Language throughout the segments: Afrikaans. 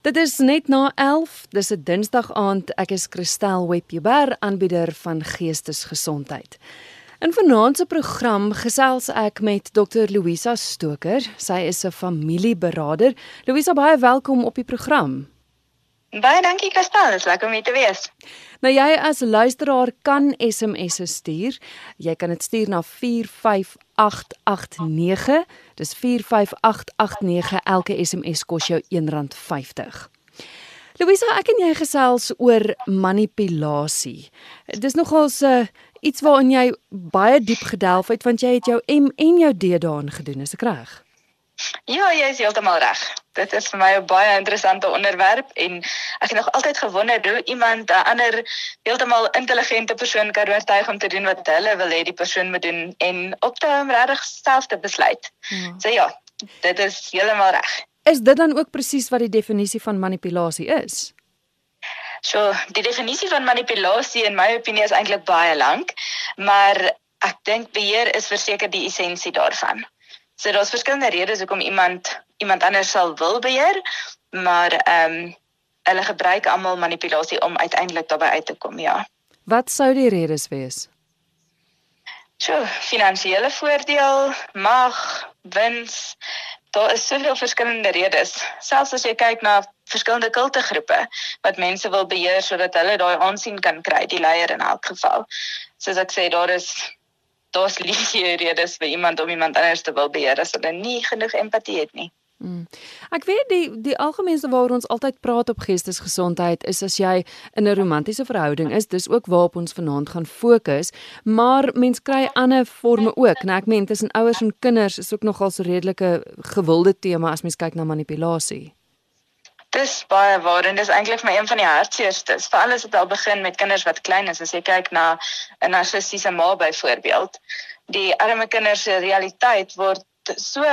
Dit is net na 11. Dis 'n Dinsdag aand. Ek is Christel Webber, aanbieder van Geestesgesondheid. In vanaand se program gesels ek met Dr. Louisa Stoker. Sy is 'n familieberader. Louisa, baie welkom op die program. Baie dankie Kristal, dit is lekker om hier te wees. Nou jy as luisteraar kan SMS'e stuur. Jy kan dit stuur na 45889. Dis 45889. Elke SMS kos jou R1.50. Louisa, ek en jy gesels oor manipulasie. Dis nogals 'n uh, iets waarin jy baie diep gedelf het want jy het jou M en jou D daarin gedoen, is ek reg? Ja, jy is heeltemal reg. Dit is vir my 'n baie interessante onderwerp en ek het nog altyd gewonder hoe iemand 'n ander heeltemal intelligente persoon kan oortuig om te doen wat hulle wil hê die persoon moet doen en op te hom regtig self te besluit. Ja. So ja, dit is heeltemal reg. Is dit dan ook presies wat die definisie van manipulasie is? So, die definisie van manipulasie in my opinie is eintlik baie lank, maar ek dink beheer is verseker die essensie daarvan. So daar's verskillende redes hoekom iemand iemand anders sal wil beheer, maar ehm um, hulle gebruik almal manipulasie om uiteindelik daarbey uit te kom, ja. Wat sou die redes wees? So, finansiële voordeel, mag, wins. Daar is soveel verskillende redes. Selfs as jy kyk na verskillende kultuurgroepe wat mense wil beheer sodat hulle daai aansien kan kry, die leier in elk geval. Soos ek sê, daar is daar's liefie redes vir iemand om iemand anders te wil beheer as hulle nie genoeg empatie het nie. Mm. Ek weet die die algemeenste waaroor ons altyd praat op geestesgesondheid is as jy in 'n romantiese verhouding is, dis ook waarop ons vanaand gaan fokus, maar mens kry ander forme ook. Nou ek meen tussen ouers en kinders is ook nogal so redelike gewilde tema as mens kyk na manipulasie. Dis baie waar en dis eintlik my een van die hartseerstes. Veral as dit al begin met kinders wat klein is, as jy kyk na 'n narcistiese ma byvoorbeeld. Die arme kinders se realiteit word so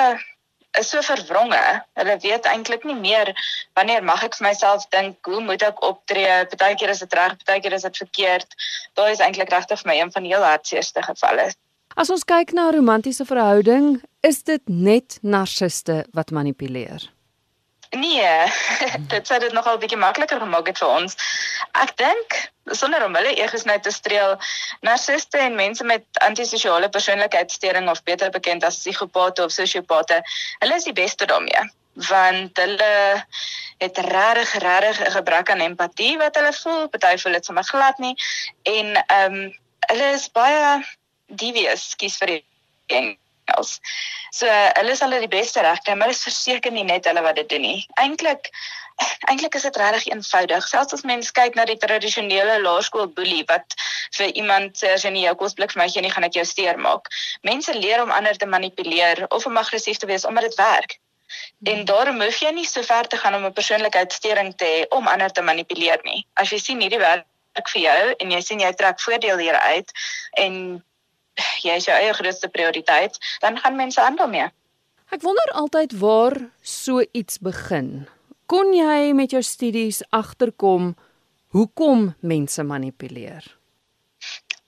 is so verwronge. Hulle weet eintlik nie meer wanneer mag ek vir myself dink, hoe moet ek optree? Partykeer is dit reg, partykeer is dit verkeerd. Daai is eintlik regtig vir my een van die heel hartseerste gevalle. As ons kyk na 'n romantiese verhouding, is dit net narciste wat manipuleer. Nee, dit sou dit nogal 'n bietjie makliker gemaak het vir ons. Ek dink sonder om hulle egos nou te streel, narciste en mense met antisosiale persoonlikheidsstoring of beter bekend as psigopate of sosiopate, hulle is die beste daarmee. Want hulle het regtig regtig 'n gebrek aan empatie wat hulle voel, party voel dit sommer glad nie. En ehm um, hulle is baie devious, kies vir die else. So hulle sal dit die beste reg kry, maar dit is verseker nie net hulle wat dit doen nie. Eintlik eintlik is dit regtig eenvoudig. Selfs as mens kyk na die tradisionele laerskool boelie wat vir iemand sê as jy nie jou kosblik vir my gee nie, gaan ek jou steur maak. Mense leer om ander te manipuleer of om aggressief te wees omdat dit werk. En daarom hoef jy nie so ver te gaan om 'n persoonlikheidssteuring te hê om ander te manipuleer nie. As jy sien hierdie werk vir jou en jy sien jy trek voordeel hieruit en jy is jou eie grootste prioriteit, dan gaan mense aan daarmee. Ek wonder altyd waar so iets begin. Kon jy met jou studies agterkom hoekom mense manipuleer?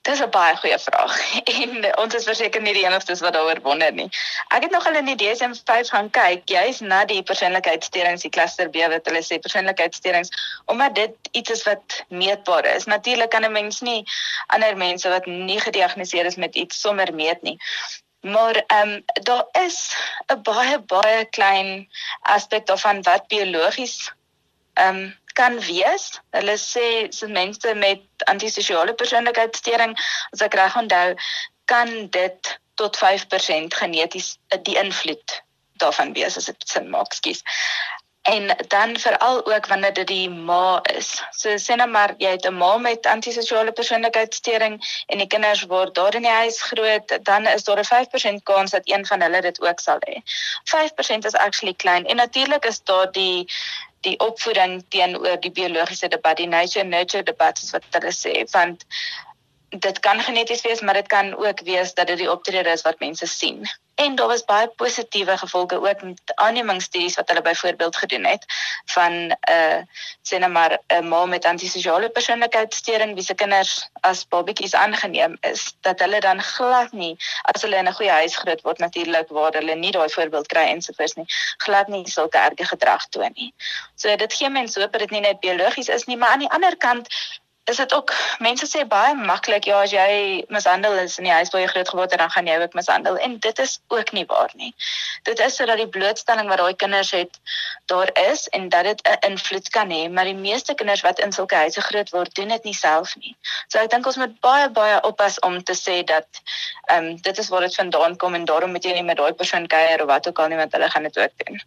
Dis 'n baie goeie vraag en ons is verseker nie die enigstes wat daaroor wonder nie. Ek het nog al in die DSM-5 gaan kyk, jy's na die persoonlikheidssteurings, die kluster B wat hulle sê persoonlikheidssteurings, omdat dit iets is wat meetbaar is. Natuurlik kan 'n mens nie ander mense wat nie gediagnoseer is met iets sommer meet nie. Maar ehm um, daar is 'n baie baie klein aspek daarvan wat biologies ehm um, kan wees. Hulle sê so mense met antisosiale persoonlikheidssteuring, as ek reg onthou, kan dit tot 5% geneties die invloed daarvan wees as dit sin maak, skus. En dan veral ook wanneer dit die ma is. So sê nou maar jy het 'n ma met antisosiale persoonlikheidssteuring en die kinders word daar in die huis groot, dan is daar 'n 5% kans dat een van hulle dit ook sal hê. 5% is actually klein en natuurlik is daar die die opvoeding teenoor die biologiese debat, die nature nurture debat soos wat hulle sê, want dit kan geneties wees, maar dit kan ook wees dat dit die optrede is wat mense sien. En daar was baie positiewe gevolge ook met aannemingsstudies wat hulle byvoorbeeld gedoen het van 'n uh, sê net maar 'n ma met antisosiale persoonlikheidsstoring wie se kinders as babatjies aangeneem is, dat hulle dan glad nie as hulle in 'n goeie huis groot word natuurlik waar hulle nie daai voorbeeld kry ensovoorts nie, glad nie sulke erge gedrag toon nie. So dit gee mense hoop dat dit nie net biologies is nie, maar aan die ander kant is dit ook mense sê baie maklik ja as jy mishandel is in die huis waar jy groot geword het dan gaan jy ook mishandel en dit is ook nie waar nie. Dit is sodat die blootstelling wat daai kinders het daar is en dat dit 'n invloed kan hê, maar die meeste kinders wat in sulke huise groot word, doen dit nie self nie. So ek dink ons moet baie baie oppas om te sê dat ehm um, dit is waar dit vandaan kom en daarom moet jy nie met daai persoon kuier of wat ook al nie want hulle gaan dit ook doen.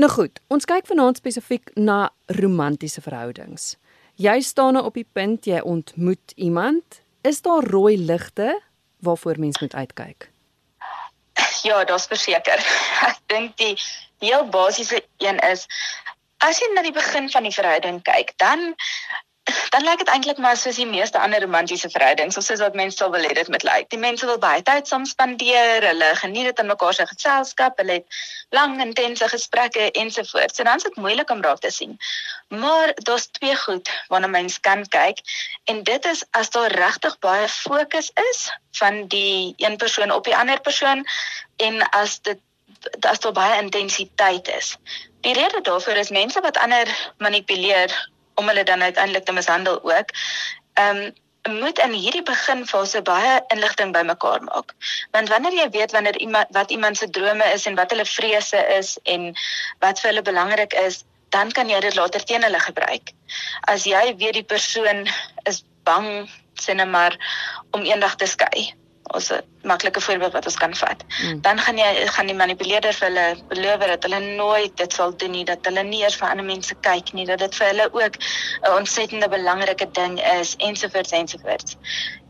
Nou goed, ons kyk vanaand spesifiek na romantiese verhoudings. Jy staan nou op die punt jy ontmoet iemand. Is daar rooi ligte waarvoor mens moet uitkyk? Ja, daar's verseker. Ek dink die heel basiese een is as jy na die begin van die verhouding kyk, dan dan lyk dit eintlik maar soos die meeste ander romantiese verhoudings, of soos wat mense sou wil hê dit moet lyk. Die mense wil baie tyd saam spandeer, hulle geniet dit in mekaar se geselskap, hulle het lang intense gesprekke ensovoorts. So dan is dit moeilik om raak te sien. Maar daar's twee goed waarna mens kan kyk en dit is as daar regtig baie fokus is van die een persoon op die ander persoon en as dit as daar baie intensiteit is. Die rede daarvoor is mense wat ander manipuleer om hulle dan uiteindelik te mishandel ook. Ehm um, moet in hierdie beginfase baie inligting bymekaar maak. Want wanneer jy weet wanneer iemand wat iemand se drome is en wat hulle vrese is en wat vir hulle belangrik is, dan kan jy dit later teen hulle gebruik. As jy weet die persoon is bang sinne maar om eendag te skei ons 'n maklike voorbeeld wat ons kan vat. Mm. Dan gaan jy gaan die manipuleerder vir hulle beloof dat hulle nooit dit sal doen nie, dat hulle nie eers vir ander mense kyk nie, dat dit vir hulle ook 'n ontsettende belangrike ding is ensovoorts ensovoorts.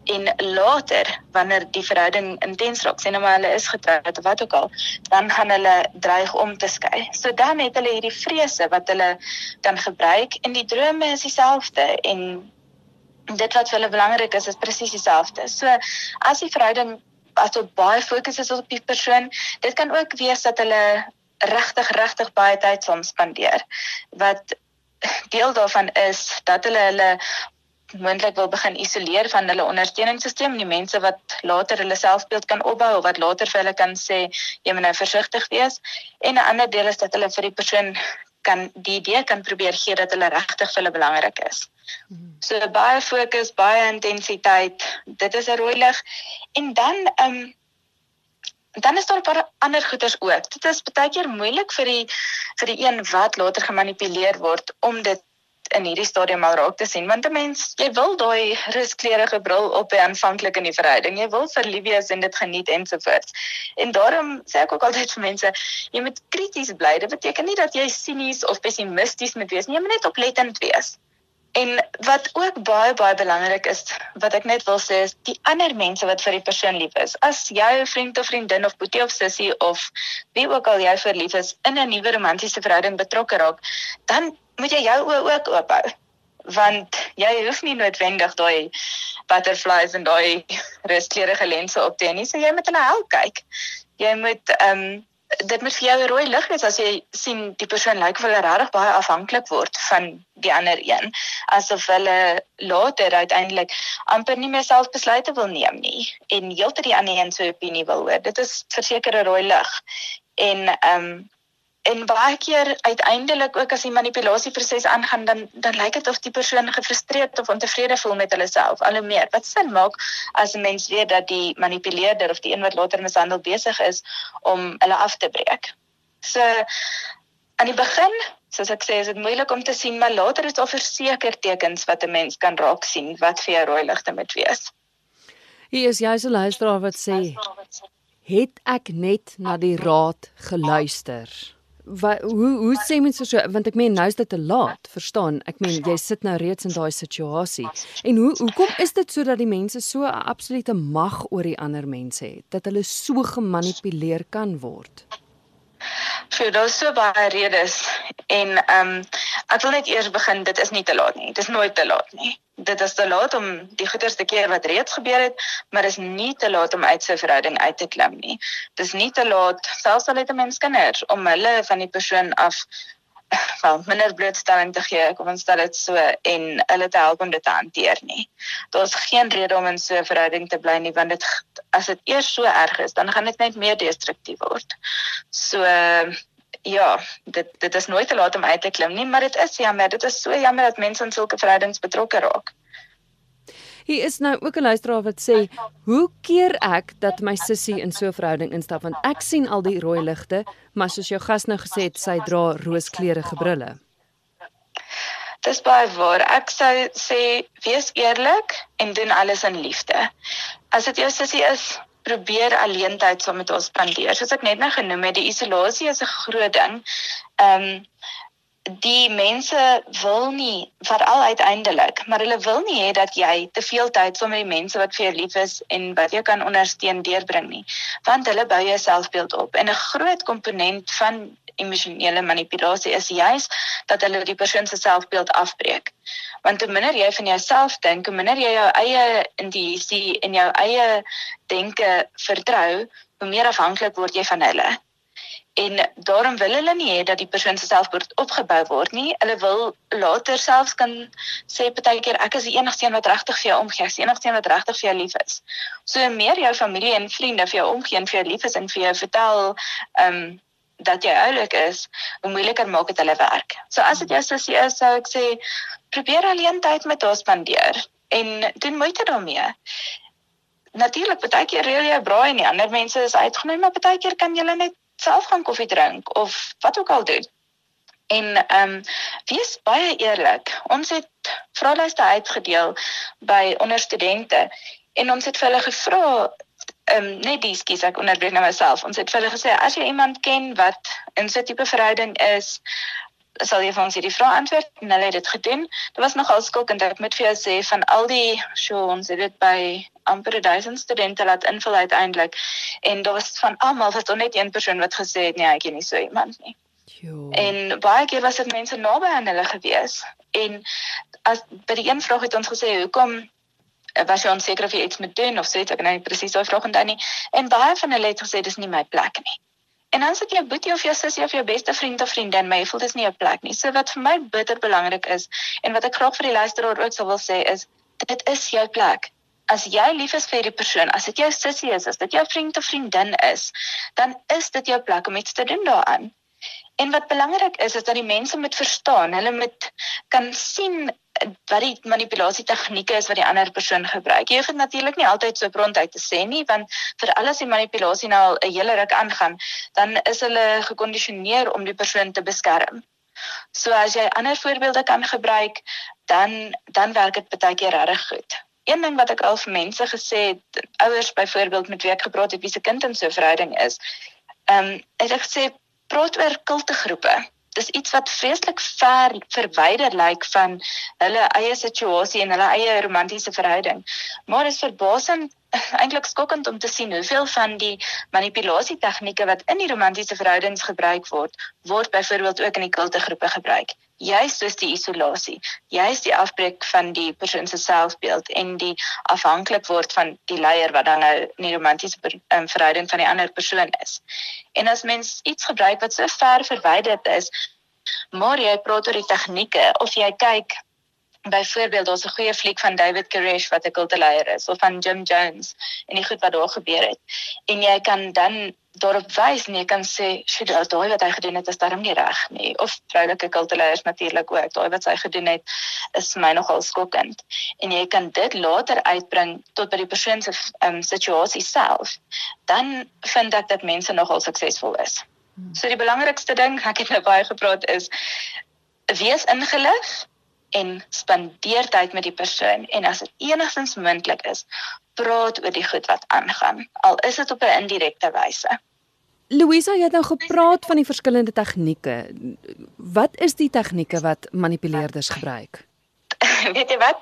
En later wanneer die verhouding intens raak, sê nou maar hulle is getroud of wat ook al, dan gaan hulle dreig om te skei. So dan het hulle hierdie vrese wat hulle kan gebruik en die drome is dieselfde en dit wat vir hulle belangrik is is presies dieselfde. So as die verhouding as op baie fokus is op die persoon, dit kan ook wees dat hulle regtig regtig baie tyd saam spandeer. Wat deel daarvan is dat hulle hulle moontlik wil begin isoleer van hulle ondersteuningssisteem, die mense wat later hulle selfbeeld kan opbou of wat later vir hulle kan sê jy moet nou versigtig wees. En 'n ander deel is dat hulle vir die persoon kan die idee kan probeer gee dat hulle regtig vir hulle belangrik is. So baie fokus, baie intensiteit. Dit is 'n rooi lig. En dan ehm um, dan is daar 'n paar ander goeters ook. Dit is baie keer moeilik vir die vir die een wat later gemanipuleer word om dit in hierdie stadium al raak te sien want 'n mens jy wil daai ruskleurige bril op hê aanvanklik in die verhouding. Jy wil verlief wees en dit geniet ensovoorts. En daarom sê ek ook altyd vir mense jy moet krities bly. Dit beteken nie dat jy sinies of pessimisties moet wees nie. Jy moet net oplettend wees. En wat ook baie baie belangrik is wat ek net wil sê is die ander mense wat vir die persoon lief is. As jou vriend of vriendin of boetie of sussie of wie ook al jy verlief is in 'n nuwe romantiese verhouding betrokke raak dan moet jy jou oë ook oop hou want jy hoef nie noodwendig daai butterflies en daai ruskleurige lense op te hê nie. So jy moet hulle help kyk. Jy moet ehm um, dit moet vir jou 'n rooi lig wees as jy sien die persoon lyk of hulle regtig baie afhanklik word van die ander een asof hulle later uiteindelik amper nie meer self besluite wil neem nie en heeltemal die ander een se opinie wil hoor. Dit is verseker 'n rooi lig. En ehm um, en baie keer uiteindelik ook as die manipulasieproses aangaan dan dan lyk dit of die persoon gefrustreerd of ontevrede voel met hulle self al hoe meer. Wat sin maak as 'n mens weet dat die manipuleerder of die een wat later mishandel besig is om hulle af te breek? So aan die begin soos ek sê is dit moeilik om te sien maar later is daar verseker tekens wat 'n mens kan raak sien wat vir jou rooi ligte moet wees. Hier is jy so luisteraar wat sê het ek net na die raad geluister wat hoe hoe sê mense so? Want ek meen nou is dit te laat verstaan? Ek meen jy sit nou reeds in daai situasie. En hoe hoekom is dit sodat die mense so 'n absolute mag oor die ander mense het dat hulle so gemanipuleer kan word Vir daar's so baie redes en ehm um, ek wil net eers begin dit is nie te laat nie. Dit is nooit te laat nie. Dit is te laat om die goeie te keer wat reeds gebeur het, maar dis nie te laat om uit sy verhouding uit te klim nie. Dis nie te laat selfs al het 'n mens kinders om hulle van die persoon af wel minder blootstelling te gee, kom ons stel dit so en hulle te help om dit te hanteer nie. Daar's geen rede om in so 'n verhouding te bly nie want dit as dit eers so erg is, dan gaan dit net meer destruktief word. So ja, dit dit is nooit te laat om uit te klim nie, maar dit is jammer, dit is so jammer dat mense in sulke verhoudings betrokke raak. Hier is nou ook 'n luisteraar wat sê, "Hoe keer ek dat my sussie in so 'n verhouding instap want ek sien al die rooi ligte, maar soos jou gas nou gesê het, sy dra rooskleurige brille." Dis baie waar. Ek sou sê wees eerlik en doen alles in liefde. As dit jou sussie is, probeer alleen tyd saam met ons spandeer. Soos ek net nou genoem het, die isolasie is 'n groot ding. Ehm um, die mense wil nie veral uiteindelik, maar hulle wil nie hê dat jy te veel tyd saam met die mense wat vir jou lief is en wat jou kan ondersteun deurbring nie, want hulle bou jou selfbeeld op. En 'n groot komponent van emosionele manipulasie is juis dat hulle die persoon se selfbeeld afbreek. Want hoe minder jy van jouself dink, hoe minder jy jou eie intuïsie en jou eie denke vertrou, hoe meer afhanklik word jy van hulle en daarom wil hulle nie hê dat die persoon se selfbeeld opgebou word nie. Hulle wil later selfs kan sê partykeer ek is die enigste een wat regtig vir jou omgee, ek is die enigste een wat regtig vir jou lief is. So meer jou familie en vriende vir jou omgee en vir jou lief is en vir jou vertel ehm um, dat jy oulik is, hoe moeiliker maak dit hulle werk. So as dit jou sussie is, sou ek sê probeer alleen tyd met haar spandeer en doen moeite daarmee. Natuurlik, baie keer reël jy braai en die ander mense is uitgenooi, maar baie keer kan jy net self gaan koffie drink of wat ook al doen. En ehm um, wees baie eerlik. Ons het vraelyste uitgedeel by onderstudente en ons het vir hulle gevra ehm um, net dis kies ek onderbreek nou myself. Ons het vir hulle gesê as jy iemand ken wat in so 'n tipe verhouding is, sal jy vir ons hierdie vrae antwoord en hulle het dit gedoen. Dit was nogal skokkend. Ek moet vir jou sê van al die show ons het dit by amper 1000 studente laat invul uiteindelik en daar was van almal was daar net een persoon wat gesê het nee, ek ken nie so iemand nie. Jo. En baie keer was dit mense naby aan hulle gewees en as by die een vraag het ons gesê hoekom was jy onseker of jy iets moet doen of sê ek nou presies daai vraag en dan nie en baie van hulle het gesê dis nie my plek nie. En dan sit jy boetie of jou sussie of jou beste vriend of vriendin, jy voel dis nie 'n plek nie. So wat vir my bitter belangrik is en wat ek graag vir die luisteraar ook sou wil sê is dit is jou plek. As jy lief is vir die persoon, as dit jou sussie is, as dit jou vriend of vriendin is, dan is dit jou plek om iets te doen daaraan. En wat belangrik is is dat die mense moet verstaan, hulle moet kan sien wat die manipulasie tegnieke is wat die ander persoon gebruik. Jy hoef dit natuurlik nie altyd so prontuit te sê nie, want vir alles die manipulasie nou al 'n hele ruk aangaan, dan is hulle gekondisioneer om die persoon te beskerm. So as jy ander voorbeelde kan gebruik, dan dan werk dit baie keer regtig goed. Een ding wat ek al vir mense gesê het, ouers byvoorbeeld met wie ek gepraat het wie se kind in so 'n verhouding is, ehm um, het ek gesê praat oor kultegroepe dis iets wat vreeslik ver verwyder lyk van hulle eie situasie en hulle eie romantiese verhouding. Maar dit is verbasend eintlik skokkend om te sien hoeveel van die manipulasie tegnieke wat in die romantiese verhoudings gebruik word, word byvoorbeeld ook in die kultegroepe gebruik. Juist soos die isolasie, juist die afbreek van die persoon se selfbeeld en die afhanklik word van die leier wat dan nou in die romantiese um, verhouding van die ander persoon is. En as mens iets gebruik wat so ver verwyderd is, maar jy praat oor die tegnieke of jy kyk Byvoorbeeld, daar's 'n goeie fliek van David Koresh wat 'n kultleier is of van Jim Jones en die goed wat daar gebeur het. En jy kan dan daarop wys en jy kan sê, "Sy daai wat hy gedoen het is darm nie reg nie." Of vroulike kultleiers natuurlik ook. Daai wat sy gedoen het is my nogal skokkend. En jy kan dit later uitbring tot by die persoon se um, situasie self. Dan vind ek dat mense nogal suksesvol is. Hmm. So die belangrikste ding, ek het nou baie gepraat is wees ingelig en spandeer tyd met die persoon en as dit enigstens moontlik is, praat oor die goed wat aangaan, al is dit op 'n indirekte wyse. Louisa, jy het nou gepraat van die verskillende tegnieke. Wat is die tegnieke wat manipuleerders gebruik? Weet jy wat?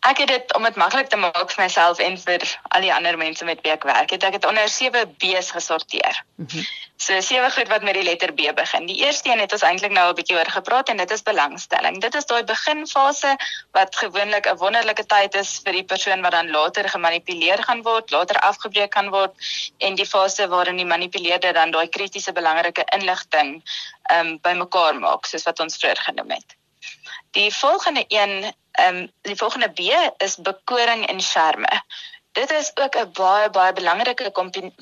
Ek het dit om dit maklik te maak vir myself en vir al die ander mense met wie ek werk. Het ek dit onder 7 B's gesorteer. Mm -hmm. So sewe goed wat met die letter B begin. Die eerste een het ons eintlik nou 'n bietjie oor gepraat en dit is belangstelling. Dit is daai beginfase wat gewoonlik 'n wonderlike tyd is vir die persoon wat dan later gemanipuleer gaan word, later afgebreek gaan word en die fase waarin die manipuleerder dan daai kritiese belangrike inligting ehm um, bymekaar maak soos wat ons vroeër genoem het. Die volgende een Ehm um, die volgende B is bekoring en charme. Dit is ook 'n baie baie belangrike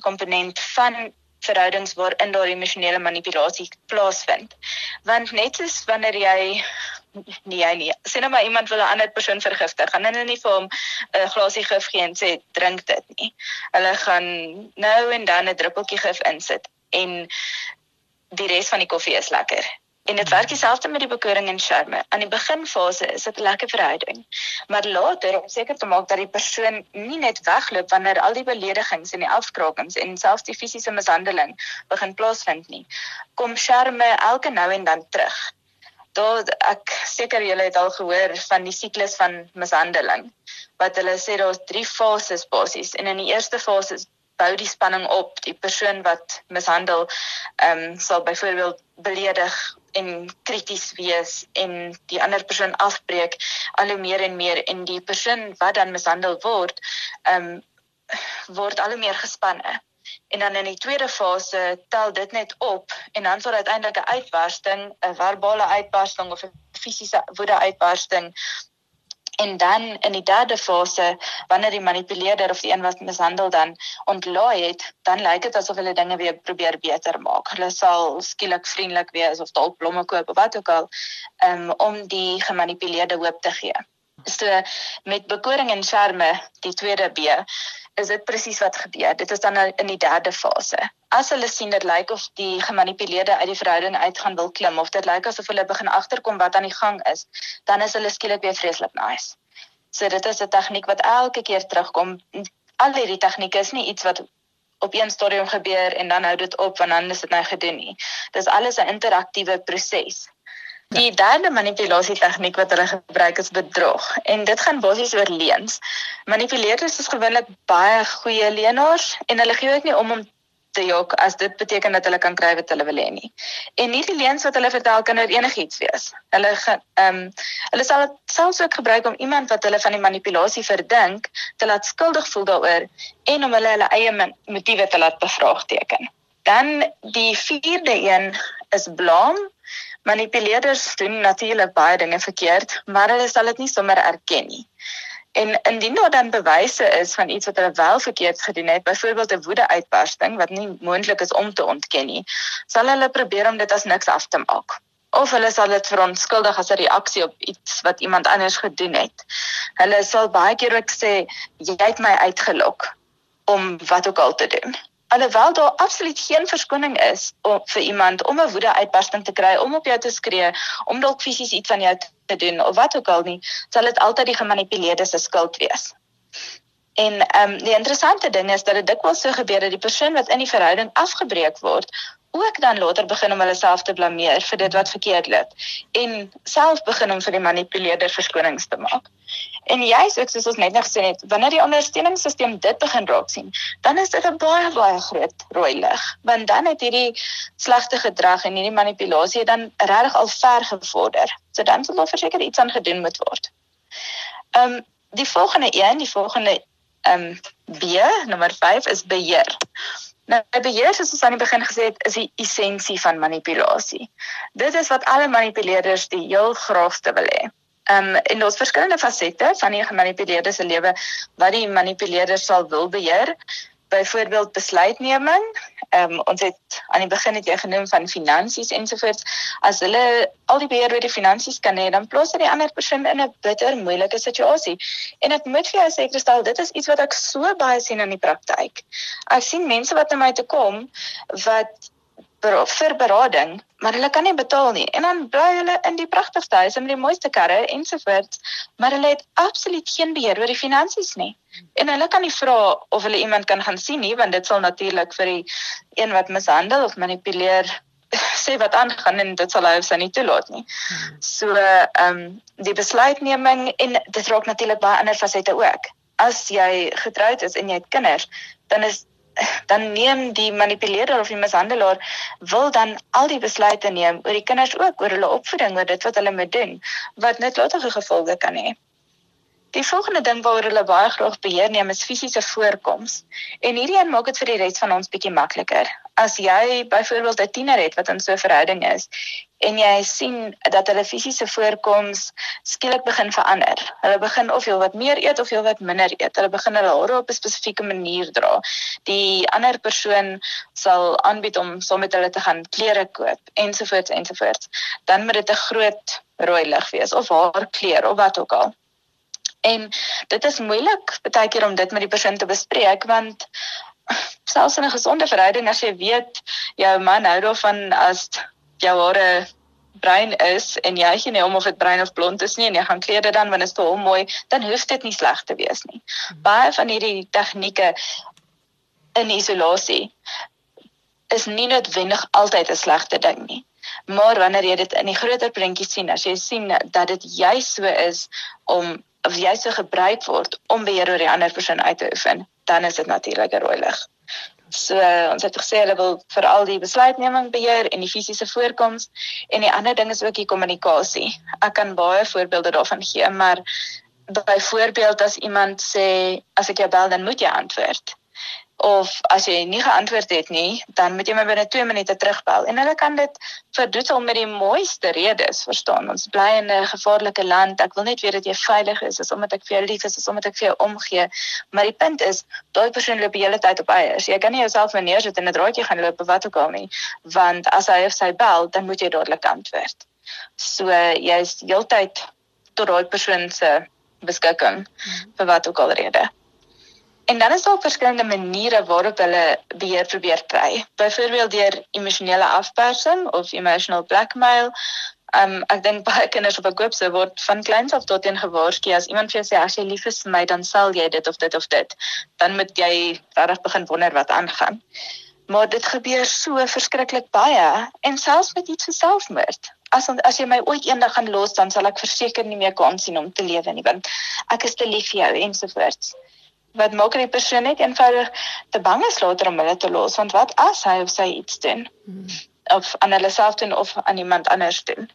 komponent van verhoudings waarin daar emosionele manipulasie plaasvind. Want net soos wanneer jy nee jy nie sien nou maar iemand wil 'n ander persoon vergiftig, gaan hulle nie vir hom 'n glasie gif gee en sê drink dit nie. Hulle gaan nou en dan 'n druppeltjie gif insit en die res van die koffie is lekker. En dit werk dieselfde met die bekoring en charme. Aan die beginfase is dit 'n lekker verhouding. Maar later, om seker te maak dat die persoon nie net wegloop wanneer al die beledigings en die afskrakings en selfs die fisiese mishandeling begin plaasvind nie, kom charme elke nou en dan terug. Daar ek seker julle het al gehoor van die siklus van mishandeling wat hulle sê daar's drie fases basies en in die eerste fase bou die spanning op. Die persoon wat mishandel, ehm um, sal byvoorbeeld beledig en krities wees en die ander persoon afbreek al hoe meer en meer en die persoon wat dan mishandel word, ehm um, word al hoe meer gespanne. En dan in die tweede fase tel dit net op en dan sal uiteindelik 'n uitbarsting, 'n verbale uitbarsting of 'n fisiese woede uitbarsting En dan in die derde fase, wanneer die manipuleerder of die een wat mishandel dan ontlaai het, dan lyk dit asof hulle dinge weer probeer beter maak. Hulle sal skielik vriendelik wees of dalk blomme koop of wat ook al, um, om die gemanipuleerde hoop te gee. So met bekoring en charme, die tweede B, is dit presies wat gebeur. Dit is dan nou in die derde fase. As hulle sien dit lyk of die gemanipuleerde uit die verhouding uit gaan wil klim of dit lyk asof hulle begin agterkom wat aan die gang is, dan is hulle skielik weer vreeslik nice. So dit is 'n tegniek wat elke keer terugkom. Al hierdie tegnieke is nie iets wat op een stadium gebeur en dan hou dit op en dan is dit nou gedoen nie. Dis alles 'n interaktiewe proses. Die derde manipulasie tegniek wat hulle gebruik is bedrog en dit gaan basies oor leuns. Manipuleerders is gewoonlik baie goeie leenaars en hulle gee ook nie om om te jok as dit beteken dat hulle kan kry wat hulle wil hê nie. En hierdie leuns wat hulle vertel kan oor enigiets wees. Hulle ehm um, hulle sal dit selfs ook gebruik om iemand wat hulle van die manipulasie verdink te laat skuldig voel daaroor en om hulle hulle eie motiewe te laat bevraagteken. Dan die vierde een is blame Manipuleerders doen natuurlik baie dinge verkeerd, maar hulle sal dit nie sommer erken nie. En indien daar dan bewyse is van iets wat hulle wel verkeerd gedoen het, byvoorbeeld 'n woedeuitbarsting wat nie moontlik is om te ontken nie, sal hulle probeer om dit as niks af te maak. Of hulle sal dit verontskuldig as 'n reaksie op iets wat iemand anders gedoen het. Hulle sal baie keer ook sê jy het my uitgelok om wat ook al te doen alhoewel daar absoluut geen verskoning is om vir iemand om 'n woedeuitbarsting te kry, om op jou te skree, om dalk fisies iets aan jou te doen of wat ook al nie, sal dit altyd die gemanipuleerde se skuld wees. En ehm um, die interessante ding is dat dit dikwels so gebeur dat die persoon wat in die verhouding afgebreek word, ook dan later begin om hulle self te blameer vir dit wat verkeerd loop en self begin om vir die manipuleerder verskonings te maak. En jy's ook soos ons net nog gesê het, wanneer die ondersteuningssisteem dit begin raak sien, dan is dit 'n baie baie groot rooi lig, want dan het hierdie slegte gedrag en hierdie manipulasie dan regtig al ver gevorder. So dan sal daar verseker iets aan gedoen moet word. Ehm um, die volgende een, die volgende ehm um, B, nommer 5 is beheer. Nou beheer soos ons aan die begin gesê het, is die essensie van manipulasie. Dit is wat alle manipuleerders die heel graagste wil hê. Ehm um, en daar's verskillende fasette van die gemanipuleerde se lewe wat die manipuleerder sal wil beheer. Byvoorbeeld besluitneming. Ehm um, ons het aan die begin het jy genoem van finansies ensovoorts. As hulle al die beheer oor die finansies kan hê, dan plaas dit die ander persoon in 'n bitter moeilike situasie. En ek moet vir jou sê, Kristal, dit is iets wat ek so baie sien in die praktyk. Ek sien mense wat na my toe kom wat vir berading, maar hulle kan nie betaal nie. En dan bly hulle in die pragtigste huise met die mooiste karre ensovoorts, maar hulle het absoluut geen beheer oor die finansies nie. En hulle kan nie vra of hulle iemand kan gaan sien nie, want dit sal natuurlik vir die een wat mishandel of manipuleer sê wat aangaan en dit sal hy of sy nie toelaat nie. So ehm um, die besluitneming en dit raak natuurlik baie ander fasette ook. As jy getroud is en jy het kinders, dan is dan neem die manipuleerder of die mishandelaar wil dan al die besluite neem oor die kinders ook oor hulle opvoeding oor dit wat hulle moet doen wat net later gevolge kan hê. Die volgende ding waaroor hulle baie graag beheer neem is fisiese voorkoms. En hierdie een maak dit vir die res van ons bietjie makliker. As jy byvoorbeeld 'n tiener het wat in so 'n verhouding is en jy sien dat hulle fisiese voorkoms skielik begin verander. Hulle begin of jy wat meer eet of jy wat minder eet. Hulle begin hulle hare op 'n spesifieke manier dra. Die ander persoon sal aanbied om saam met hulle te gaan klere koop ensovoorts ensovoorts. Dan moet dit 'n groot rooi lig wees of haar kleur of wat ook al. En dit is moeilik baie keer om dit met die persoon te bespreek want selfs in 'n gesonde verhouding as jy weet jou man hou daarvan as jou hare bruin is en jy gee nie om of dit bruin of blond is nie en jy gaan kleed dit dan wanneer dit hom mooi dan hoef dit nie sleg te wees nie. Baie van hierdie tegnieke in isolasie is nie noodwendig altyd 'n slegte ding nie. Maar wanneer jy dit in die groter prentjie sien, as jy sien dat dit juis so is om of jy so gebruik word om beheer oor die ander persoon uit te oefen, dan is dit natuurlik 'n rooi lig. So ons het gesê hulle wil veral die besluitneming beheer en die fisiese voorkoms en die ander ding is ook die kommunikasie. Ek kan baie voorbeelde daarvan gee, maar byvoorbeeld as iemand sê as ek jou bel dan moet jy antwoord of as jy nie geantwoord het nie, dan moet jy my binne 2 minute terugbel. En hulle kan dit verdoetel met die mooiste redes, verstaan? Ons bly in 'n gevaarlike land. Ek wil net weet dat jy veilig is, is omdat ek vir jou lief is, is omdat ek vir jou omgee. Maar die punt is, daai persoon loop die hele tyd op eiers. Jy kan nie jouself neersit en 'n draadjie gaan loop of wat ook al nie, want as hy of sy bel, dan moet jy dadelik antwoord. So jy's heeltyd tot daai persoon se beskikking hmm. vir wat ook al rede. En dan is daar verskillende maniere waarop hulle beheer probeer kry. Byvoorbeeld deur emosionele afpersing of emotional blackmail. Um ek dink baie kinders op 'n koopse word van kleins af tot in gewaarsku as iemand vir jou sê as jy lief is vir my dan sal jy dit of dit of dit. Dan moet jy regtig begin wonder wat aangaan. Maar dit gebeur so verskriklik baie en selfs met iets so selfmoord. As as jy my ooit eendag gaan los dan sal ek verseker nie meer kan sien om te lewe nie want ek is te lief vir jou ensovoorts wat maak die persoon net eenvoudig te bang is later om hulle te los want wat as hy of sy iets doen hmm. of aan hulle self doen of aan iemand anders doen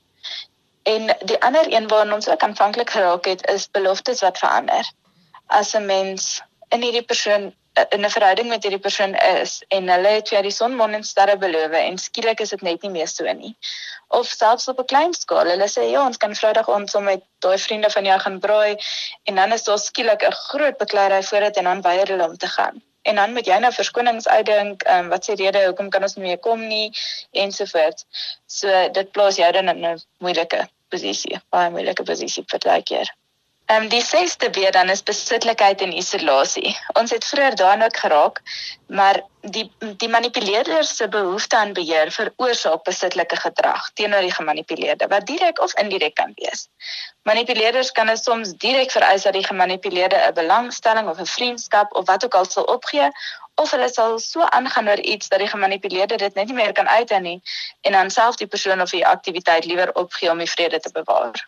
en die ander een waarna ons ook aanvanklik geraak het is beloftes wat verander as 'n mens in hierdie persoon in 'n verhouding met hierdie persoon is en hulle het vir die son, maan en sterre beloof en skielik is dit net nie meer so nie of selfs op 'n klein skaal. Hulle sê ja, ons kan Vrydag ons saam met daai vriende van jou gaan braai en dan is daar skielik 'n groot bekleierery voor dit en dan weier hulle om te gaan. En dan moet jy nou verskonings uitdink, um, wat sê rede hoekom kan ons nie meer kom nie ensovoorts. So dit plaas jou dan in 'n moeilike posisie, baie moeilike posisie vir daai keer. Ehm um, die sesde weer dan is besitlikheid en isolasie. Ons het vroeër daarin ook geraak, maar die die manipuleerder se behoefte aan beheer veroorsaak besitlike gedrag teenoor die gemanipuleerde wat direk of indirek kan wees. Manipuleerders kan dit soms direk vereis dat die gemanipuleerde 'n belangstelling of 'n vriendskap of wat ook al sal opgee of hulle sal so aangaan oor iets dat die gemanipuleerde dit net nie meer kan uithou nie en dan self die persoon of die aktiwiteit liewer opgee om die vrede te bewaar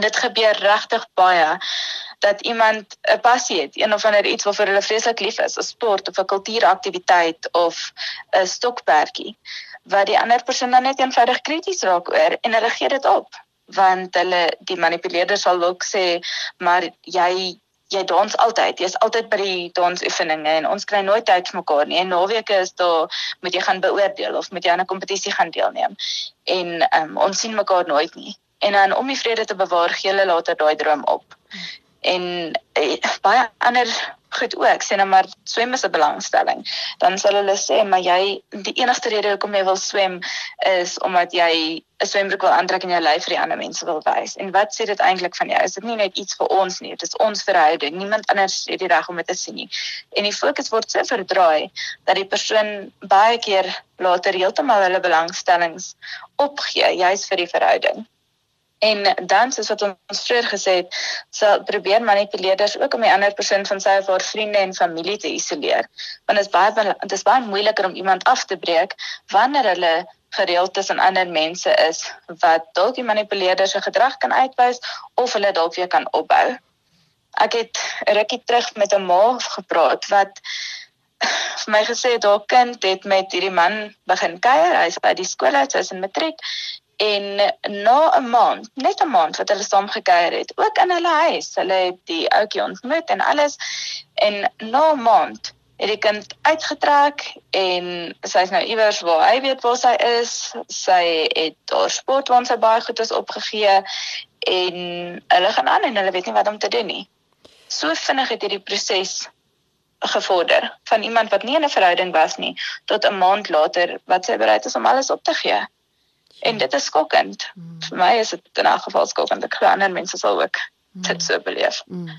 dit gebeur regtig baie dat iemand 'n passie het, een of ander iets waarvoor hulle vreeslik lief is, 'n sport of 'n kultuuraktiwiteit of 'n stokperdjie, wat die ander persoon dan net eenvoudig krities raak oor en hulle gee dit op, want hulle die manipuleerder sal ook sê, maar jy jy dans altyd, jy's altyd by die dansoefeninge en ons kry nooit tyd vir mekaar nie. En naweke is daar moet jy gaan beoordeel of moet jy aan 'n kompetisie gaan deelneem. En um, ons sien mekaar nooit nie en dan om die vrede te bewaar gee hulle later daai droom op. En eh, baie ander goed ook, sê nou maar swem is 'n belangstelling. Dan sal hulle sê maar jy die enigste rede hoekom jy wil swem is omdat jy 'n swembroek wil aantrek en jou lyf vir die ander mense wil wys. En wat sê dit eintlik van jou? Is dit nie net iets vir ons nie? Dit is ons verhouding. Niemand anders het die reg om dit te sien nie. En die fokus word so verdraai dat die persoon baie keer later heeltemal hulle belangstellings opgee juis vir die verhouding. En dan soos wat ons vroeër gesê het, sal probeer manipuleerders ook om die ander persoon van sy of haar vriende en familie te isoleer. Want dit is baie dit is baie moeiliker om iemand af te breek wanneer hulle gereeld tussen ander mense is wat dalk die manipuleerder se gedrag kan uitwys of hulle dalk weer kan opbou. Ek het rukkie terug met 'n ma gepraat wat vir my gesê het haar kind het met hierdie man begin kuier. Hy's by die skool uit, hy's in matriek en na 'n maand, net 'n maand wat hulle saam gekuier het, ook in hulle huis. Hulle het die ouetjie ontmoet en alles en na 'n maand het die kind uitgetrek en sy's nou iewers waar hy weet waar sy is. Sy het haar sport waar sy baie goed is opgegee en hulle gaan aan en hulle weet nie wat om te doen nie. So vinnig het hierdie proses gevorder van iemand wat nie in 'n verhouding was nie tot 'n maand later wat sy bereid is om alles op te gee. En dit is skokkend. Mm. Vir my is dit in 'n geval skokkend. Ek glo ander mense sal ook mm. dit so beleef. Mm.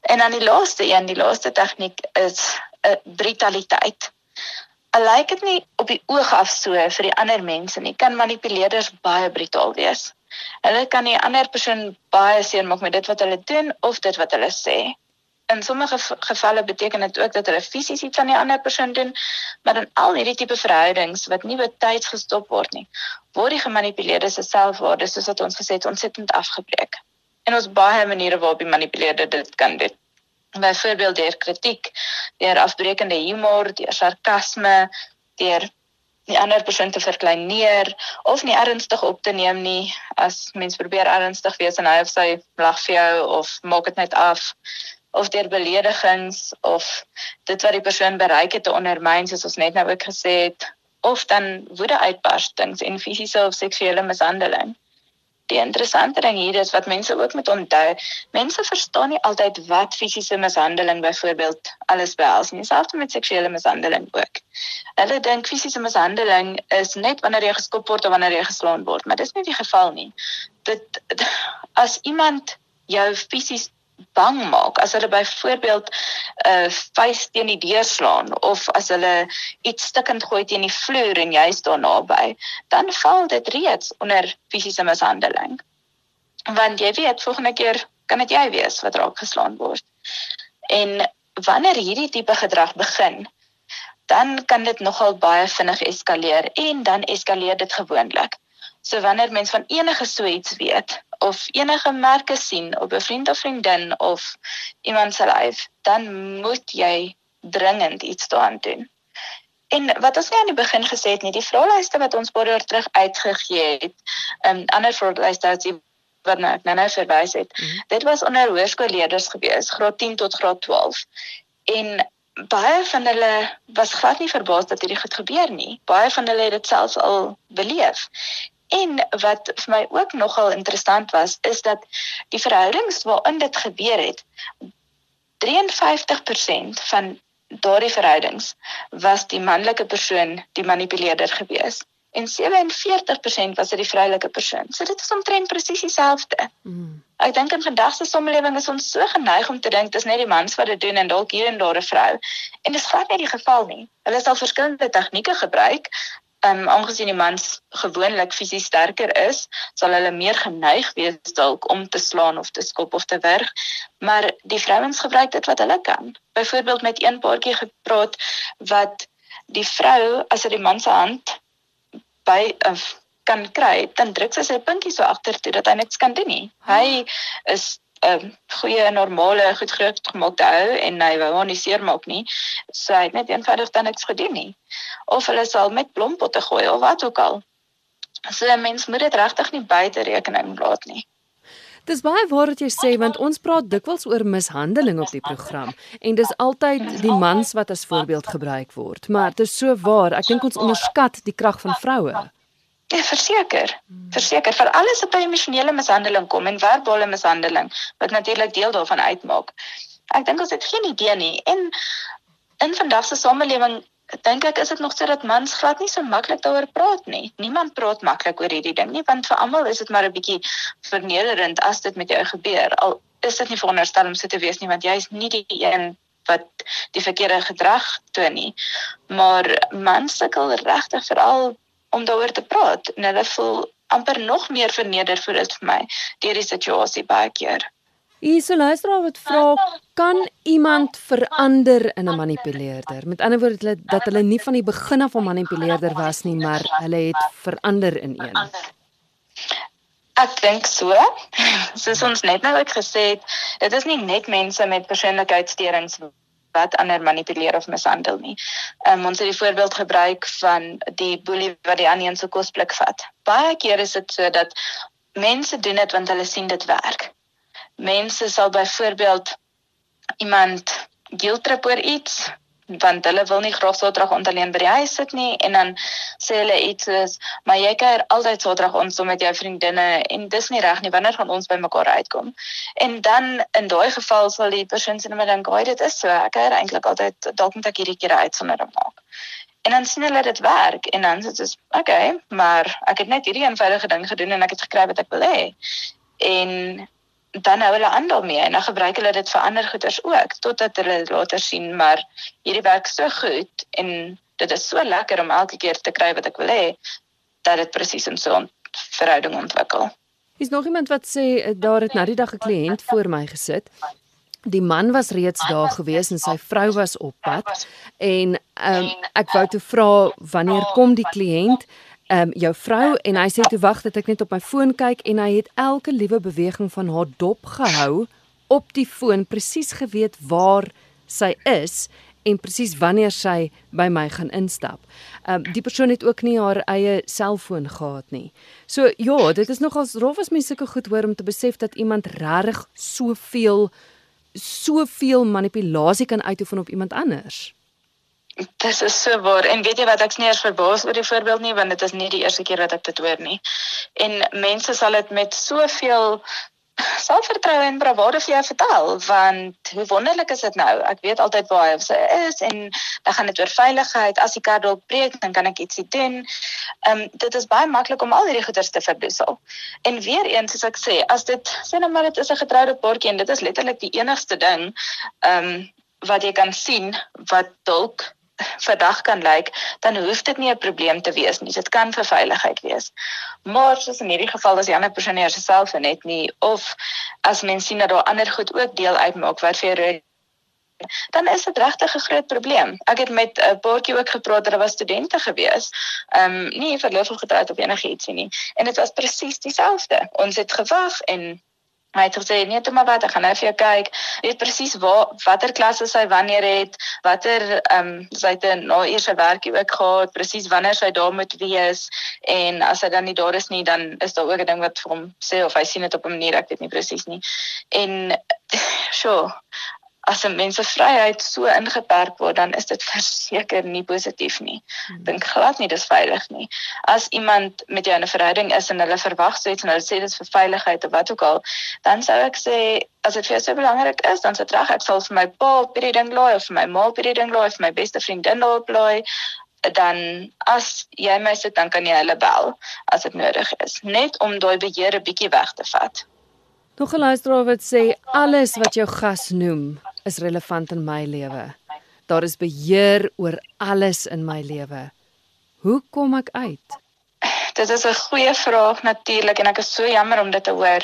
En dan die laaste een, die laaste tegniek is 'n brutaliteit. Al lyk dit nie op die oog af so vir die ander mense nie, kan manipuleerders baie brutaal wees. Hulle kan die ander persoon baie seermaak met dit wat hulle doen of dit wat hulle sê. In sommige gevalle beteken dit ook dat hulle fisies iets aan die ander persoon doen, maar in al hierdie tipe verhoudings wat nie betyds gestop word nie, word die gemanipuleerde se selfwaarde, soos wat ons gesê het, ontsettend afgebreek. En ons baie maniere waarop die manipuleerder dit kan doen byvoorbeeld deur kritiek, deur afbreekende humor, deur sarkasme, deur die ander persoon te verkleineer of nie ernstig op te neem nie as mens probeer ernstig wees en hy of sy lag vir jou of maak dit net af of deur beledigings of dit wat die persoon bereik het te ondermyn soos ons net nou ook gesê het of dan woede uitbarstings en fisiese of seksuele mishandeling. Die interessante ding hier is wat mense ook moet onthou. Mense verstaan nie altyd wat fisiese mishandeling byvoorbeeld alles behels nie, selfs met seksuele mishandeling ook. Hulle dink fisiese mishandeling is net wanneer jy geskop word of wanneer jy geslaan word, maar dis nie die geval nie. Dit as iemand jou fisies bang maak as hulle byvoorbeeld 'n uh, vuis teen die deur slaan of as hulle iets stikkend gooi teen die vloer en jy staan naby, dan val dit reeds onder fisiese mishandeling. Want jy weet, volgende keer kan dit jy wees wat raak geslaan word. En wanneer hierdie tipe gedrag begin, dan kan dit nogal baie vinnig eskaleer en dan eskaleer dit gewoonlik. So wanneer mens van enige so iets weet, of enige merke sien op 'n vriend of vriendin of iemand se lyf, dan moet jy dringend iets daaraan doen. En wat ons nie aan die begin gesê het nie, die vraelyste wat ons baie terug uitgegee het, um, ander vraelyste wat wat nou nou nou verwys het. Mm -hmm. Dit was onder hoërskoolleerders gewees, graad 10 tot graad 12. En baie van hulle was glad nie verbaas dat hierdie goed gebeur nie. Baie van hulle het dit selfs al beleef. En wat vir my ook nogal interessant was, is dat die verhoudings waarin dit gebeur het, 53% van daardie verhoudings was die manlike persoon die manipuleerder gewees en 47% was dit die vroulike persoon. So dit is omtrent presies dieselfde. Mm. Ek dink in vandag se samelewing is ons so geneig om te dink dis net die mans wat dit doen en dalk hier en daar 'n vrou. En dis glad nie die geval nie. Hulle sal verskillende tegnieke gebruik Ehm um, aangesien die mans gewoonlik fisies sterker is, sal hulle meer geneig wees dalk om te slaan of te skop of te werg, maar die vrouens gebruik dit wat hulle kan. Byvoorbeeld met een paartjie gepraat wat die vrou as sy die man se hand by 'n uh, kan kry, dan druk sy sy pinkie so agter toe dat hy niks kan doen nie. Hy is 'n um, goeie normale goed groot gemaakte ou en hy wou hom nie seermaak nie. So hy het net eenvoudig dan niks gedoen nie. Of hulle sal met blompotte gooi of wat ook al. So 'n mens moet dit regtig nie buite rekening laat nie. Dis baie waar wat jy sê want ons praat dikwels oor mishandeling op die program en dis altyd die mans wat as voorbeeld gebruik word. Maar dit is so waar, ek dink ons onderskat die krag van vroue. Ja, verseker. Hmm. Verseker vir alles wat by emosionele mishandeling kom en verbale mishandeling wat natuurlik deel daarvan uitmaak. Ek dink ons het geen idee nie. En in vandag se samelewing dink ek is dit nog so dat mans glad nie so maklik daaroor praat nie. Niemand praat maklik oor hierdie ding nie want vir almal is dit maar 'n bietjie vernederend as dit met jou gebeur. Al is dit nie veronderstel om so te wees nie want jy is nie die een wat die verkeerde gedrag toon nie. Maar mans sukkel regtig veral om daaroor te praat en hulle voel amper nog meer verneder vir dit vir my deur die situasie baie keer. Hierso luisteraar wat vra, kan iemand verander in 'n manipuleerder? Met ander woorde dat hulle nie van die begin af 'n manipuleerder was nie, maar hulle het verander in een. Ek dink so. Soos ons net nou ook gesê het, dit is nie net mense met persoonlikheidssteurings wat ander manipuleer of mishandel nie. Um, ons het die voorbeeld gebruik van die boelie wat die ander se kosblik vat. Baie keer is dit so dat mense doen dit want hulle sien dit werk mense sal byvoorbeeld iemand guilt trip oor iets want hulle wil nie graag Saterdag ontaleen by die huis sit nie en dan sê hulle iets soos maar jy kuier altyd Saterdag ons met jou vriendinne en dis nie reg nie wanneer gaan ons by mekaar uitkom? En dan in daai geval sal die persoon sê net dink hy dit is so ek kuier eintlik altyd dalk moet ek hierdie keer uitsondering maak. En dan sien hulle dit werk en dan sê dit is okay maar ek het net hierdie eenvoudige ding gedoen en ek het gekry wat ek wil hê. En dan hou hulle aan daarmee en dan gebruik hulle dit vir ander goeders ook totdat hulle later sien maar hierdie werk so goed en dit is so lekker om elke keer te kry wat ek wil hê dat dit presies in so 'n verhouding ontwikkel. Is nog iemand wat sê eh, daar het nou die dag 'n kliënt voor my gesit. Die man was reeds daar gewees en sy vrou was op pad en um, ek wou toe vra wanneer kom die kliënt? Ehm um, jou vrou en hy sê toe wag dat ek net op my foon kyk en hy het elke liewe beweging van haar dop gehou op die foon presies geweet waar sy is en presies wanneer sy by my gaan instap. Ehm um, die persoon het ook nie haar eie selfoon gehad nie. So ja, dit is nogals rof as mense sulke goed hoor om te besef dat iemand regtig soveel soveel manipulasie kan uitoefen op iemand anders. Dis is so waar. En weet jy wat ek sneers verbaas oor die voorbeeld nie want dit is nie die eerste keer wat ek dit hoor nie. En mense sal dit met soveel selfvertroue en bravade vir jou vertel want hoe wonderlik is dit nou? Ek weet altyd waar hy sy is en dan gaan dit oor veiligheid. As die kar dalk breek, dan kan ek ietsie doen. Ehm um, dit is baie maklik om al hierdie goeders te verdoesel. En weer eens soos ek sê, as dit sê nou maar dit is 'n getroude paartjie en dit is letterlik die enigste ding ehm um, wat jy kan sien wat dalk verdag kan lyk, dan hoef dit nie 'n probleem te wees nie. Dit kan vir veiligheid wees. Maar soos in hierdie geval as die ander persoon nie self net nie of as mens sien dat daar ander goed ook deel uitmaak wat vir jou dan is dit regtig 'n groot probleem. Ek het met 'n paartjie ook gepraat, hulle was studente gewees. Ehm um, nie verloof of getroud of enigiets nie. En dit was presies dieselfde. Ons het gewag en Hy het gesê nee, toe maar wat, ek gaan nou vir jou kyk. Weet presies waar watter klasse sy wanneer het, watter ehm um, sy 'n na eerste werkie ook gehad, presies wanneer sy daar moet wees en as hy dan nie daar is nie, dan is daar ook 'n ding wat vir hom sê of hy sien dit op 'n manier ek weet nie presies nie. En sure as 'n mens se vryheid so ingeperk word, dan is dit verseker nie positief nie. Hmm. Dink glad nie dis veilig nie. As iemand met jou in 'n verhouding is en hulle verwag so iets en hulle sê dit is vir veiligheid of wat ook al, dan sou ek sê as dit vir jou so belangrik is, dan sou reg ek sal vir my pa op hierdie ding laai of vir my ma op hierdie ding laai of vir my beste vriendin daarop laai dan as jy my sit dan kan jy hulle bel as dit nodig is net om daai beheer 'n bietjie weg te vat. Nog 'n luisteraar wat sê alles wat jou gas noem is relevant in my lewe. Daar is beheer oor alles in my lewe. Hoe kom ek uit? Dit is 'n goeie vraag natuurlik en ek is so jammer om dit te hoor.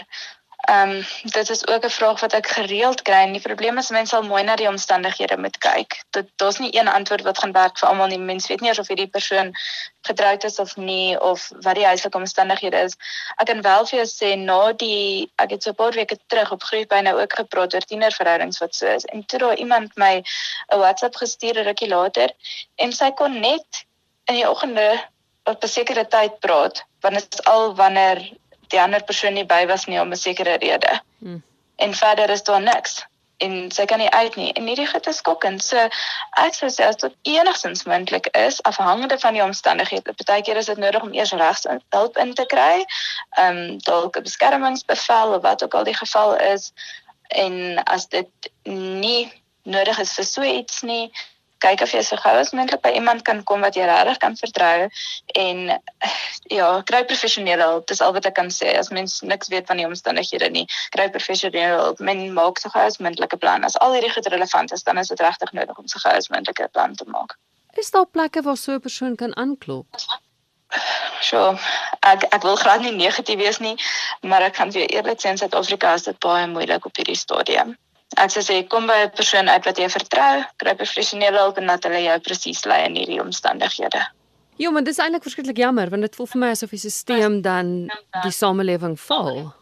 Ehm um, dit is ook 'n vraag wat ek gereeld kry en die probleem is mense sal mooi na die omstandighede moet kyk. Dit daar's nie een antwoord wat gaan werk vir almal nie. Mense weet nie of hierdie persoon getroud is of nie of wat die huislike omstandighede is. Ek kan wel vir jou sê na die ek het so 'n paar weke terug op groepie nou ook gepraat oor tienerverhoudings wat so is. En toe daar iemand my 'n WhatsApp gestuur rukkie later en sy kon net in die oggende op 'n sekere tyd praat want dit is al wanneer die ander persoon nie by was nie om 'n sekere rede. Hmm. En verder is daar niks en sy kan nie uit nie. En hierdie goed is skokkend. So ek sou sê as dit enigstens moontlik is, afhangende van die omstandighede. Partykeer is dit nodig om eers regs hulp in te kry. Ehm um, dalk 'n beskermingsbevel of wat ook al die geval is. En as dit nie nodig is vir so iets nie, kyk of jy so gou as moontlik by iemand kan kom wat jy regtig kan vertrou en ja, kry professionele hulp. Dis al wat ek kan sê. As mens niks weet van die omstandighede nie, kry professionele hulp. Men maak so gou as moontlik 'n plan. As al hierdie goed relevant is, dan is dit regtig nodig om so gou as moontlik 'n plan te maak. Is daar plekke waar so 'n persoon kan aanklop? So, ek ek wil glad nie negatief wees nie, maar ek kan vir eerlik sê in Suid-Afrika is dit baie moeilik op hierdie stadium. Ek sê sê kom by 'n persoon uit wat jy vertrou, kry professionele hulp en dat hulle jou presies lei in hierdie omstandighede. Ja, maar dit is eintlik verskriklik jammer want dit voel vir my asof die stelsel dan die samelewing val.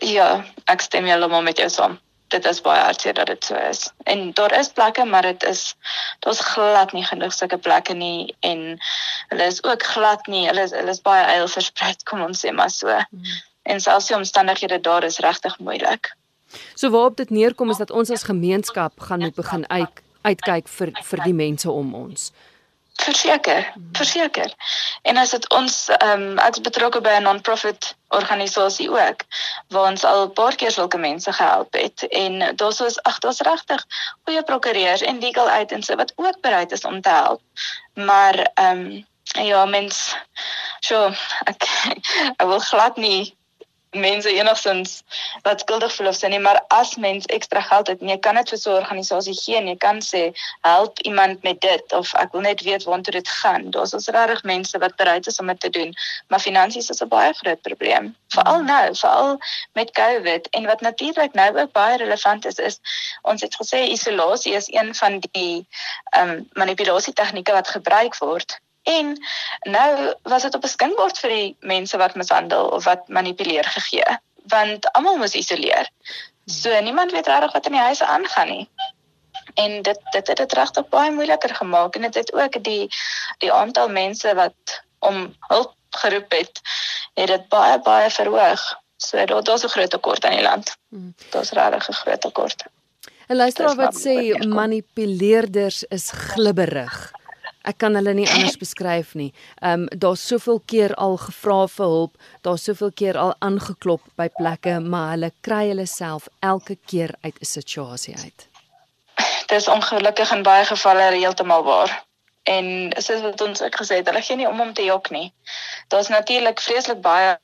Ja, ek stem heeltemal met jou saam. Dit is baie hartseer dat dit so is. En daar is plekke, maar dit is daar's glad nie genoeg sulke plekke nie en hulle is ook glad nie. Hulle is hulle is baie eil versprei, kom ons sê maar so. Hmm. En selfs die omstandighede daar is regtig moeilik. So waarop dit neerkom is dat ons as gemeenskap gaan moet begin uit uitkyk vir vir die mense om ons. Verseker, verseker. En as dit ons ehm um, ek's betrokke by 'n non-profit organisasie ook waar ons al 'n paar keer sulke mense gehelp het en daar's so ag daar's regtig goeie prokureurs en legal aid en so wat ook bereid is om te help. Maar ehm um, ja, mens so ek ek wil glad nie mense enigstens wat skuldig voel of sê nie, maar as mens ekstra geld het en jy kan dit vir so 'n organisasie gee en jy kan sê help iemand met dit of ek wil net weet waartoe dit gaan. Daar's ons regtig mense wat bereid is om dit te doen, maar finansies is 'n baie groot probleem. Veral hmm. nou, veral met COVID en wat natuurlik nou ook baie relevant is is ons het gesê isolasie is een van die ehm um, manipulasie tegnieke wat gebruik word En nou was dit op 'n skinkbord vir die mense wat mishandel of wat manipuleer gegee, want almal moes isoleer. So niemand weet regtig wat in die huise aangaan nie. En dit dit het dit regtig baie moeiliker gemaak en dit het ook die die aantal mense wat om hulp geroep het, het dit baie baie verhoog. So daar daar's 'n groot tekort in die land. Hmm. Daar's regtig 'n groot tekort. 'n Luisteraar wat sê manipuleerders is glibberig. Ek kan hulle nie anders beskryf nie. Ehm um, daar's soveel keer al gevra vir hulp, daar's soveel keer al aangeklop by plekke, maar hulle kry hulle self elke keer uit 'n situasie uit. Dit is ongelukkig in baie gevalle heeltemal waar. En soos wat ons ook gesê het, hulle gee nie om om te jok nie. Daar's natuurlik vreeslik baie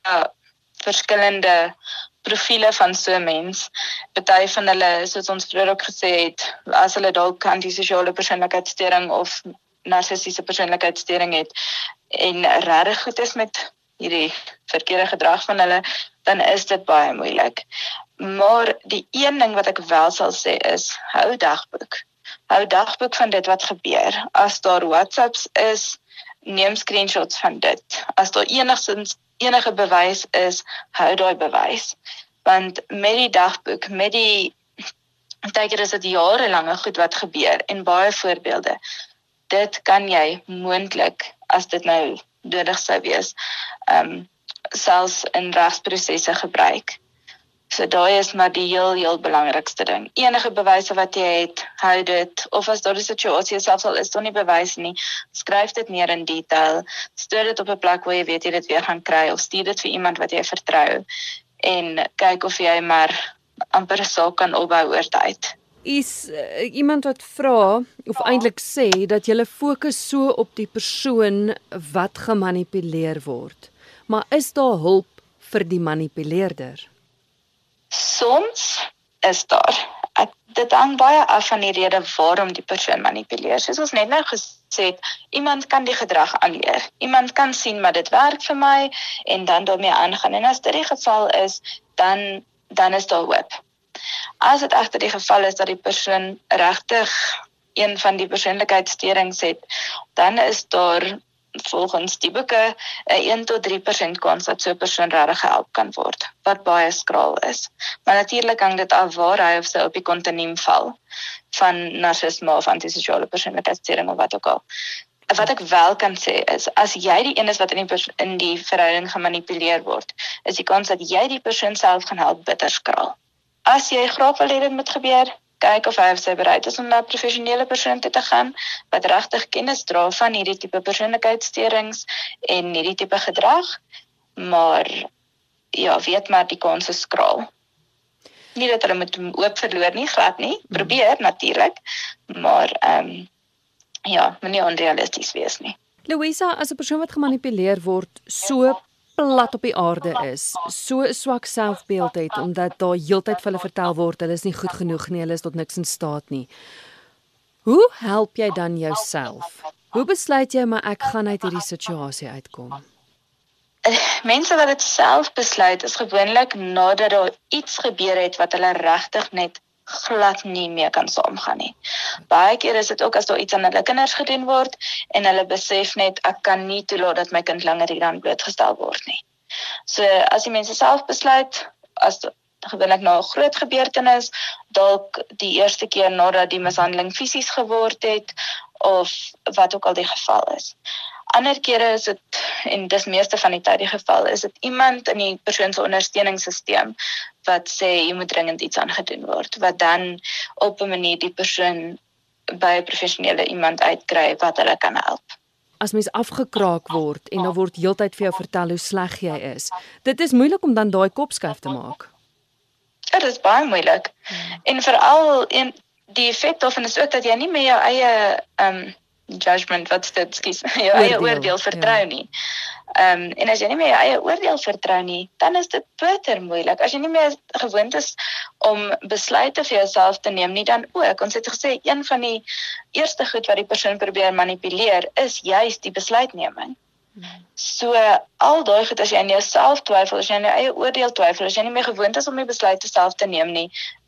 verskillende profile van so 'n mens. Party van hulle, soos ons vroeër ook gesê het, as hulle dalk antisosiale persoonlikheidsstoring of narcissiese persoonlikheidsstoring het en regtig goed is met hierdie verkeerde gedrag van hulle, dan is dit baie moeilik. Maar die een ding wat ek wel sal sê is hou dagboek. Hou dagboek van dit wat gebeur. As daar WhatsApps is, neem screenshots van dit. As daar enigstens enige bewys is, hou daai bewys. Want met die dagboek, met die dit is dit jare lange goed wat gebeur en baie voorbeelde dit kan jy moontlik as dit nou nodig sou wees, ehm um, selfs in regsprosesse gebruik. So daai is maar die heel heel belangrikste ding. Enige bewyse wat jy het, hou dit of as daar 'n situasie selfs al is daar nie bewyse nie, skryf dit neer in detail. Stuur dit op 'n plek waar jy weet jy dit weer gaan kry of stuur dit vir iemand wat jy vertrou en kyk of jy maar amper 'n saak kan opbou oor tyd is uh, iemand wat vra of eintlik sê dat jy fokus so op die persoon wat gemanipuleer word. Maar is daar hulp vir die manipuleerder? Soms is daar. Ek, dit hang baie af van die rede waarom die persoon manipuleer. Soos ons net nou gesê het, iemand kan die gedrag aanleer. Iemand kan sien maar dit werk vir my en dan daarmee aangaan. En as dit die geval is, dan dan is daar hoop. As dit egter die geval is dat die persoon regtig een van die persoonlikheidssteurings het, dan is daar volgens die boeke 'n 1 tot 3% kans dat so 'n persoon regtig gehelp kan word, wat baie skraal is. Maar natuurlik hang dit af waar hy of sy op die kontinuum val van narcissisme of antisosiale persoonlikheidssteuring of wat ook al. Wat ek wel kan sê is as jy die een is wat in die in die verhouding gemanipuleer word, is die kans dat jy die persoon self gaan help bitter skraal. As jy graag wil hê dit moet gebeur, kyk of hy of sy bereid is om na 'n professionele persoon te gaan wat regtig kennis dra van hierdie tipe persoonlikheidssteurings en hierdie tipe gedrag. Maar ja, weet maar die kans is skraal. Nie dat hulle moet oop verloor nie, glad nie. Hmm. Probeer natuurlik, maar ehm um, ja, moenie onrealisties wees nie. Louisa, as 'n persoon wat gemanipuleer word, so plat op die aarde is, so 'n swak selfbeeld het omdat daar heeltyd vir hulle vertel word hulle is nie goed genoeg nie, hulle is tot niks in staat nie. Hoe help jy dan jouself Hoe besluit jy maar ek gaan uit hierdie situasie uitkom? mense wat dit self besluit is gewoonlik nadat daar iets gebeur het wat hulle regtig net glad nie meer kan saamgaan nie. Baie keer is dit ook as daar iets aan hulle kinders gedoen word en hulle besef net ek kan nie toelaat dat my kind langer hieraan blootgestel word nie. So as die mense self besluit as gewoonlik na 'n groot gebeurtenis, dalk die eerste keer nadat die mishandeling fisies geword het of wat ook al die geval is. Ander kere is dit en dis meeste van die tyd die geval is dit iemand in die persoon se ondersteuningssisteem wat sê jy moet dringend iets aangedoen word wat dan op 'n manier die persoon by 'n professionele iemand uitkry wat hulle kan help. As mens afgekraak word en dan word heeltyd vir jou vertel hoe sleg jy is. Dit is moeilik om dan daai kopskuif te maak. Dit is baie moeilik. Hmm. En veral in die effek daarvan is ook dat jy nie meer jou eie ehm um, judgment wat dit skies jou oordeel, eie oordeel vertrou ja. nie. Ehm um, en as jy nie meer jou eie oordeel vertrou nie, dan is dit bitter moeilik. As jy nie meer gewoond is om besluite vir jouself te neem nie, dan ook. Ons het gesê een van die eerste goed wat die persoon probeer manipuleer is juis die besluitneming. So al daai goed as jy aan jouself twyfel, as jy aan jou eie oordeel twyfel, as jy nie meer gewoond is om die besluite self te neem nie,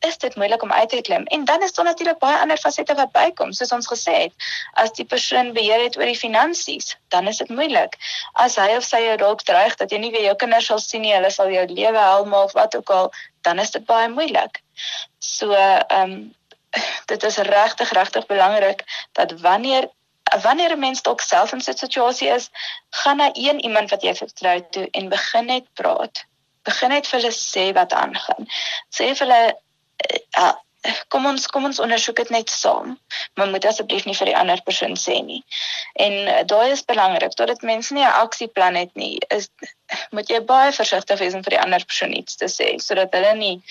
is dit moeilik om uit te klim. En dan is daar natuurlik baie ander fasette wat bykom, soos ons gesê het. As die persoon beheer het oor die finansies, dan is dit moeilik. As hy of sy jou dalk dreig dat jy nie weer jou kinders sal sien nie, hulle sal jou lewe hel maak wat ook al, dan is dit baie moeilik. So ehm um, dit is regtig regtig belangrik dat wanneer wanneer 'n mens dalk self in so 'n situasie is, gaan na een iemand wat jy vertrou toe en begin net praat. Begin net vir hulle sê wat aangaan. Sê vir hulle uh, kom ons kom ons ondersoek dit net saam. Maar moet asseblief nie vir die ander persoon sê nie. En uh, daai is belangrik. Totdat mense nie 'n aksieplan het nie, is moet jy baie versigtig wees om vir die ander persoon iets te sê sodat hulle nie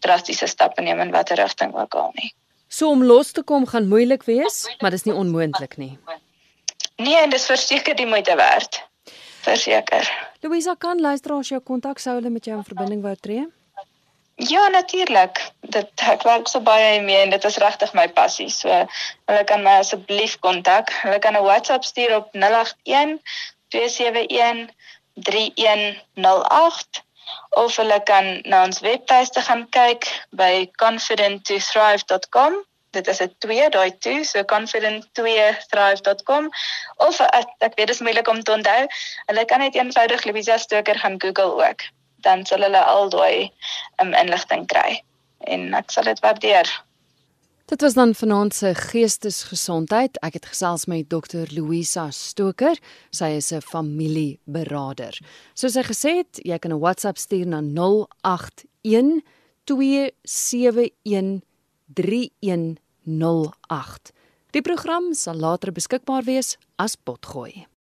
drastiese stappe neem in watter rigting ook al nie. So om los te kom gaan moeilik wees, maar dis nie onmoontlik nie. Nee, en dis verseker die moeite werd. Verseker. Louisa kan luisteraars jou kontak sou hulle met jou in verbinding wou tree? Ja, natuurlik. Dit ek werk so baie mee en dit is regtig my passie. So hulle kan my asseblief kontak. Hulle kan 'n WhatsApp stuur op 081 271 3108 of hulle kan na ons webtuiste gaan kyk by confident2thrive.com. Dit is 'n 2 daai 2 so confident2thrive.com of ek, ek weet dit is moeilik om te onthou. Hulle kan net eenvoudig Louisa Stoker gaan Google ook. Dan sal hulle al daai um, inligting kry en ek sal dit waardeer. Dit was dan vanaand se geestesgesondheid. Ek het gesels met Dr. Louisa Stoker. Sy is 'n familieberader. Soos sy gesê het, jy kan 'n WhatsApp stuur na 081 271 3108. Die program sal later beskikbaar wees as potgooi.